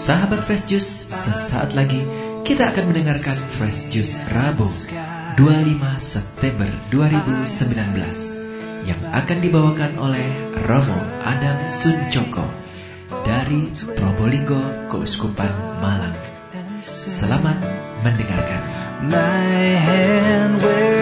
Sahabat Fresh Juice, sesaat lagi kita akan mendengarkan Fresh Juice Rabu 25 September 2019 yang akan dibawakan oleh Romo Adam Suncoko dari Probolinggo Keuskupan Malang. Selamat mendengarkan. My hand will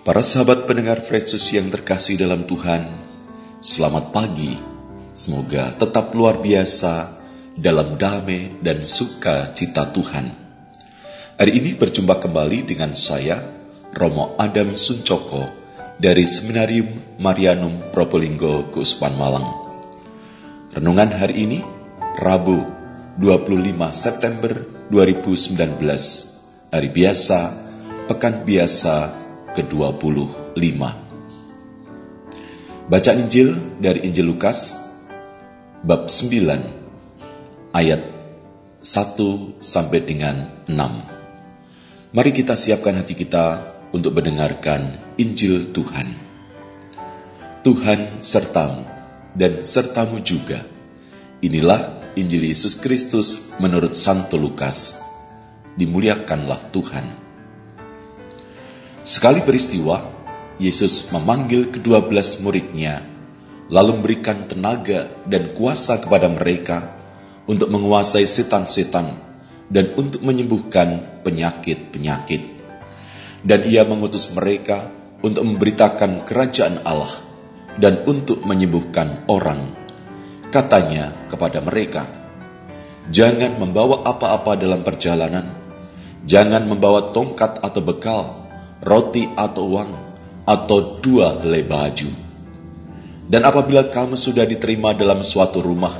Para sahabat pendengar Fresus yang terkasih dalam Tuhan, selamat pagi. Semoga tetap luar biasa dalam damai dan sukacita Tuhan. Hari ini berjumpa kembali dengan saya, Romo Adam Suncoko, dari Seminarium Marianum Probolinggo, Keuskupan Malang. Renungan hari ini, Rabu 25 September 2019, hari biasa, pekan biasa ke-25. Bacaan Injil dari Injil Lukas bab 9 ayat 1 sampai dengan 6. Mari kita siapkan hati kita untuk mendengarkan Injil Tuhan. Tuhan sertamu dan sertamu juga. Inilah Injil Yesus Kristus menurut Santo Lukas. Dimuliakanlah Tuhan. Sekali peristiwa, Yesus memanggil kedua belas muridnya, lalu memberikan tenaga dan kuasa kepada mereka untuk menguasai setan-setan dan untuk menyembuhkan penyakit-penyakit. Dan ia mengutus mereka untuk memberitakan kerajaan Allah dan untuk menyembuhkan orang. Katanya kepada mereka, Jangan membawa apa-apa dalam perjalanan, jangan membawa tongkat atau bekal, roti atau uang, atau dua helai baju. Dan apabila kamu sudah diterima dalam suatu rumah,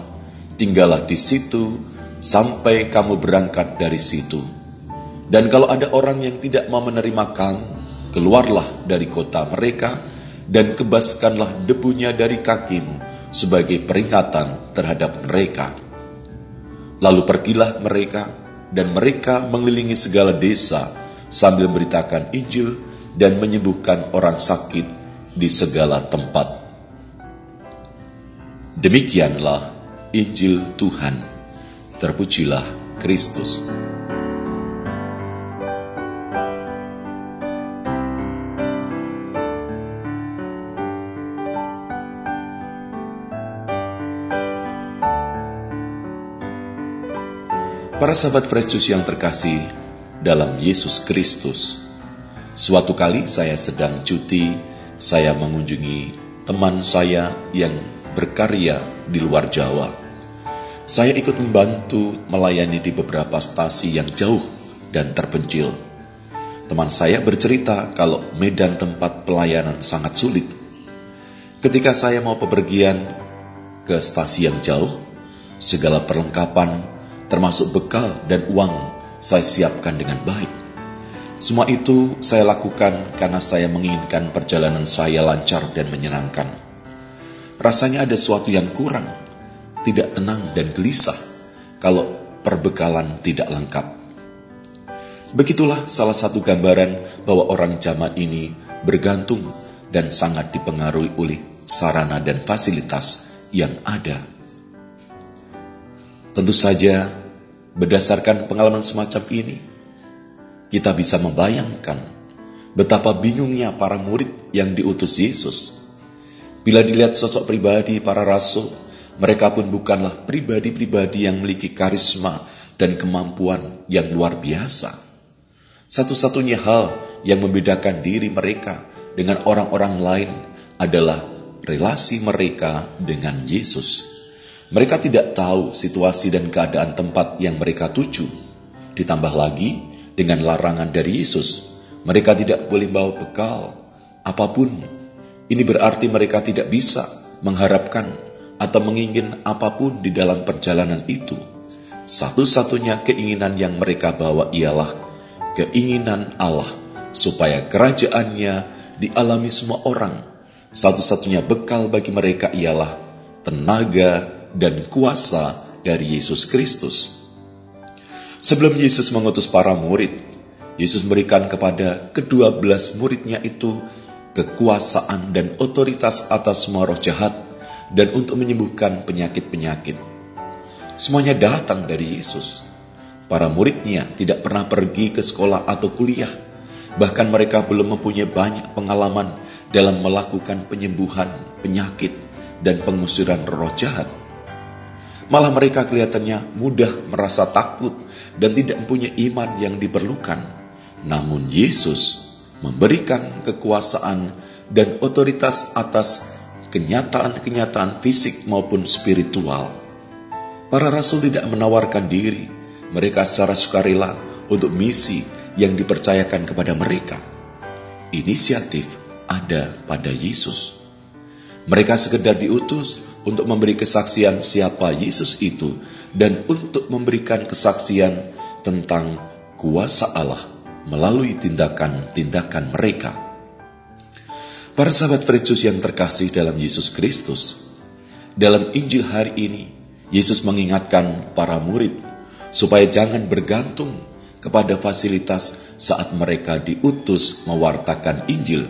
tinggallah di situ sampai kamu berangkat dari situ. Dan kalau ada orang yang tidak mau menerima kamu, keluarlah dari kota mereka dan kebaskanlah debunya dari kakimu sebagai peringatan terhadap mereka. Lalu pergilah mereka, dan mereka mengelilingi segala desa sambil memberitakan Injil dan menyembuhkan orang sakit di segala tempat. Demikianlah Injil Tuhan. Terpujilah Kristus. Para sahabat Fresh yang terkasih dalam Yesus Kristus. Suatu kali saya sedang cuti, saya mengunjungi teman saya yang berkarya di luar Jawa. Saya ikut membantu melayani di beberapa stasi yang jauh dan terpencil. Teman saya bercerita kalau medan tempat pelayanan sangat sulit. Ketika saya mau bepergian ke stasi yang jauh, segala perlengkapan termasuk bekal dan uang saya siapkan dengan baik. Semua itu saya lakukan karena saya menginginkan perjalanan saya lancar dan menyenangkan. Rasanya ada sesuatu yang kurang, tidak tenang dan gelisah kalau perbekalan tidak lengkap. Begitulah salah satu gambaran bahwa orang zaman ini bergantung dan sangat dipengaruhi oleh sarana dan fasilitas yang ada. Tentu saja, berdasarkan pengalaman semacam ini, kita bisa membayangkan betapa bingungnya para murid yang diutus Yesus. Bila dilihat sosok pribadi para rasul, mereka pun bukanlah pribadi-pribadi yang memiliki karisma dan kemampuan yang luar biasa. Satu-satunya hal yang membedakan diri mereka dengan orang-orang lain adalah relasi mereka dengan Yesus. Mereka tidak tahu situasi dan keadaan tempat yang mereka tuju. Ditambah lagi dengan larangan dari Yesus, mereka tidak boleh bawa bekal apa pun. Ini berarti mereka tidak bisa mengharapkan atau mengingin apa pun di dalam perjalanan itu, satu-satunya keinginan yang mereka bawa ialah keinginan Allah supaya kerajaannya dialami semua orang. Satu-satunya bekal bagi mereka ialah tenaga dan kuasa dari Yesus Kristus. Sebelum Yesus mengutus para murid, Yesus memberikan kepada kedua belas muridnya itu kekuasaan dan otoritas atas semua roh jahat dan untuk menyembuhkan penyakit-penyakit. Semuanya datang dari Yesus. Para muridnya tidak pernah pergi ke sekolah atau kuliah. Bahkan mereka belum mempunyai banyak pengalaman dalam melakukan penyembuhan penyakit dan pengusiran roh jahat. Malah mereka kelihatannya mudah merasa takut dan tidak mempunyai iman yang diperlukan. Namun Yesus memberikan kekuasaan dan otoritas atas kenyataan-kenyataan fisik maupun spiritual. Para rasul tidak menawarkan diri, mereka secara sukarela untuk misi yang dipercayakan kepada mereka. Inisiatif ada pada Yesus. Mereka sekedar diutus untuk memberi kesaksian siapa Yesus itu dan untuk memberikan kesaksian tentang kuasa Allah melalui tindakan-tindakan mereka. Para sahabat Kristus yang terkasih dalam Yesus Kristus, dalam Injil hari ini, Yesus mengingatkan para murid supaya jangan bergantung kepada fasilitas saat mereka diutus mewartakan Injil,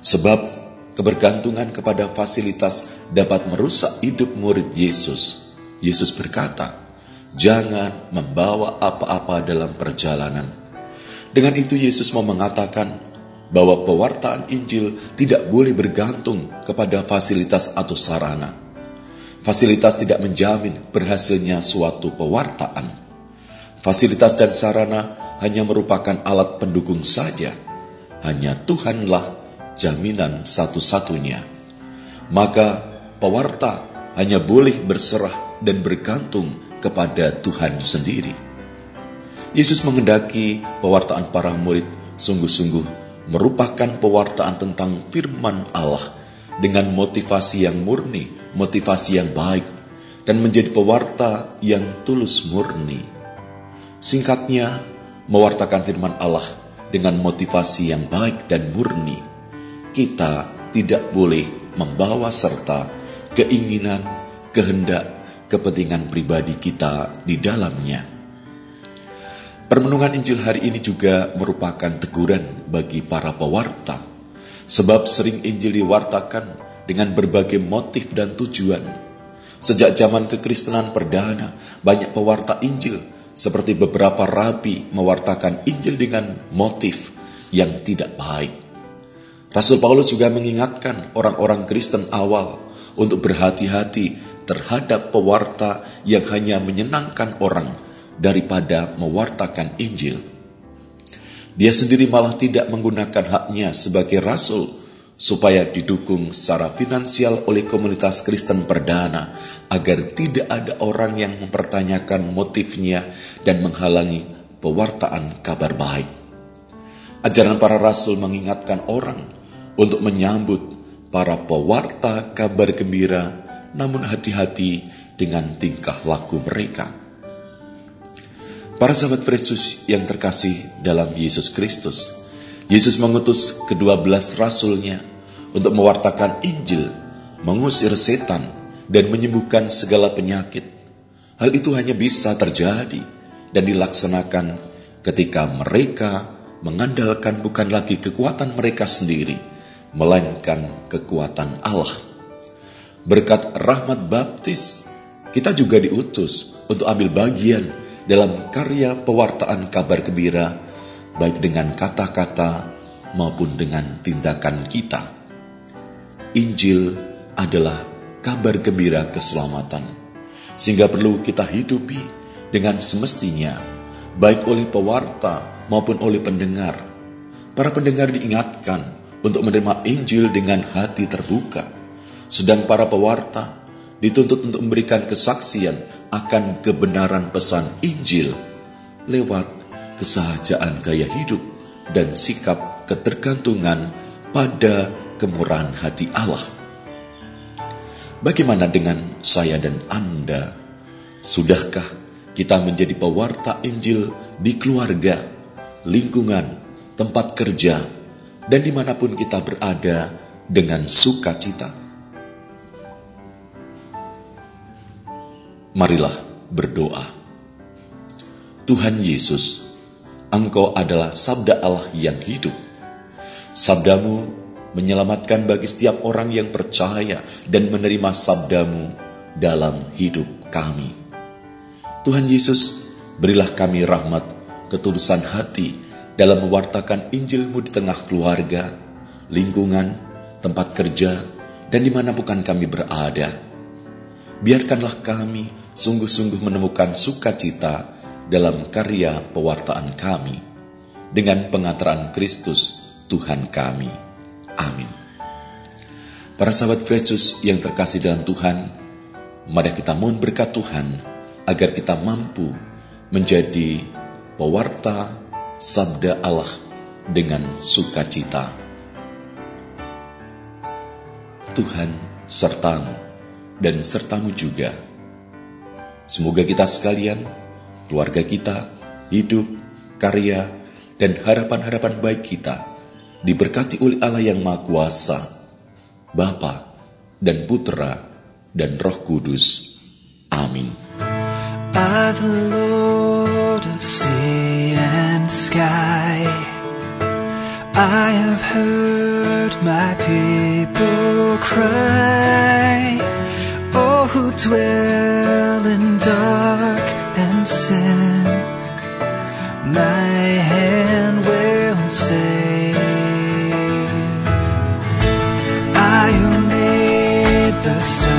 sebab kebergantungan kepada fasilitas dapat merusak hidup murid Yesus. Yesus berkata, "Jangan membawa apa-apa dalam perjalanan." Dengan itu, Yesus mau mengatakan bahwa pewartaan Injil tidak boleh bergantung kepada fasilitas atau sarana. Fasilitas tidak menjamin berhasilnya suatu pewartaan. Fasilitas dan sarana hanya merupakan alat pendukung saja. Hanya Tuhanlah jaminan satu-satunya. Maka pewarta hanya boleh berserah dan bergantung kepada Tuhan sendiri. Yesus mengendaki pewartaan para murid sungguh-sungguh merupakan pewartaan tentang firman Allah dengan motivasi yang murni, motivasi yang baik, dan menjadi pewarta yang tulus murni. Singkatnya, mewartakan firman Allah dengan motivasi yang baik dan murni kita tidak boleh membawa serta keinginan, kehendak, kepentingan pribadi kita di dalamnya. Permenungan Injil hari ini juga merupakan teguran bagi para pewarta, sebab sering Injil diwartakan dengan berbagai motif dan tujuan. Sejak zaman kekristenan perdana, banyak pewarta Injil seperti beberapa rabi mewartakan Injil dengan motif yang tidak baik Rasul Paulus juga mengingatkan orang-orang Kristen awal untuk berhati-hati terhadap pewarta yang hanya menyenangkan orang daripada mewartakan Injil. Dia sendiri malah tidak menggunakan haknya sebagai rasul supaya didukung secara finansial oleh komunitas Kristen perdana agar tidak ada orang yang mempertanyakan motifnya dan menghalangi pewartaan kabar baik. Ajaran para rasul mengingatkan orang untuk menyambut para pewarta kabar gembira, namun hati-hati dengan tingkah laku mereka. Para sahabat Kristus yang terkasih dalam Yesus Kristus, Yesus mengutus kedua belas rasulnya untuk mewartakan Injil, mengusir setan, dan menyembuhkan segala penyakit. Hal itu hanya bisa terjadi dan dilaksanakan ketika mereka mengandalkan bukan lagi kekuatan mereka sendiri, melainkan kekuatan Allah. Berkat rahmat baptis, kita juga diutus untuk ambil bagian dalam karya pewartaan kabar gembira, baik dengan kata-kata maupun dengan tindakan kita. Injil adalah kabar gembira keselamatan, sehingga perlu kita hidupi dengan semestinya, baik oleh pewarta maupun oleh pendengar. Para pendengar diingatkan untuk menerima Injil dengan hati terbuka, sedang para pewarta dituntut untuk memberikan kesaksian akan kebenaran pesan Injil lewat kesahajaan gaya hidup dan sikap ketergantungan pada kemurahan hati Allah. Bagaimana dengan saya dan Anda? Sudahkah kita menjadi pewarta Injil di keluarga, lingkungan, tempat kerja, dan di mana pun kita berada dengan sukacita? Marilah berdoa. Tuhan Yesus, Engkau adalah sabda Allah yang hidup. Sabdamu menyelamatkan bagi setiap orang yang percaya dan menerima sabdamu dalam hidup kami. Tuhan Yesus, berilah kami rahmat, ketulusan hati dalam mewartakan Injilmu di tengah keluarga, lingkungan, tempat kerja, dan di mana pun kami berada. Biarkanlah kami sungguh-sungguh menemukan sukacita dalam karya pewartaan kami dengan pengantaran Kristus Tuhan kami. Amin. Para sahabat Yesus yang terkasih dalam Tuhan, mari kita mohon berkat Tuhan agar kita mampu menjadi pewarta sabda Allah dengan sukacita. Tuhan sertamu dan sertamu juga. Semoga kita sekalian, keluarga kita, hidup, karya, dan harapan-harapan baik kita diberkati oleh Allah yang Maha Kuasa, Bapa dan Putra dan Roh Kudus. Amin. Of sea and sky. I have heard my people cry, oh, who dwell in dark and sin. My hand will save. I who made the stars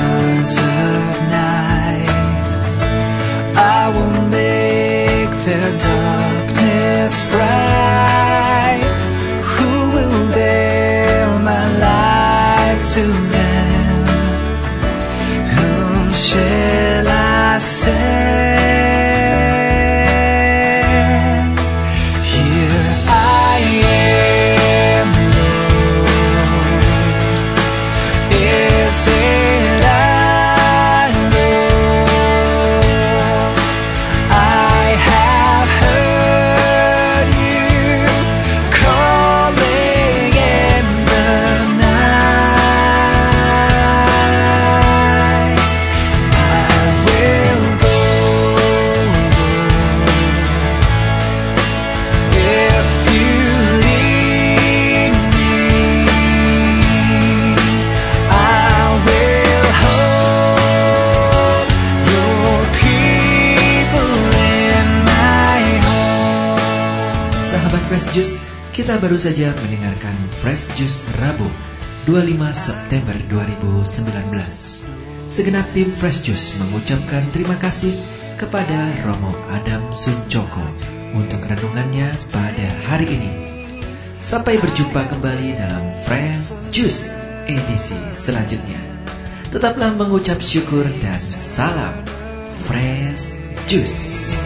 spread. Fresh Juice, kita baru saja mendengarkan Fresh Juice Rabu 25 September 2019. Segenap tim Fresh Juice mengucapkan terima kasih kepada Romo Adam Suncoko untuk renungannya pada hari ini. Sampai berjumpa kembali dalam Fresh Juice edisi selanjutnya. Tetaplah mengucap syukur dan salam Fresh Juice.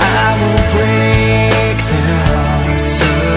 I will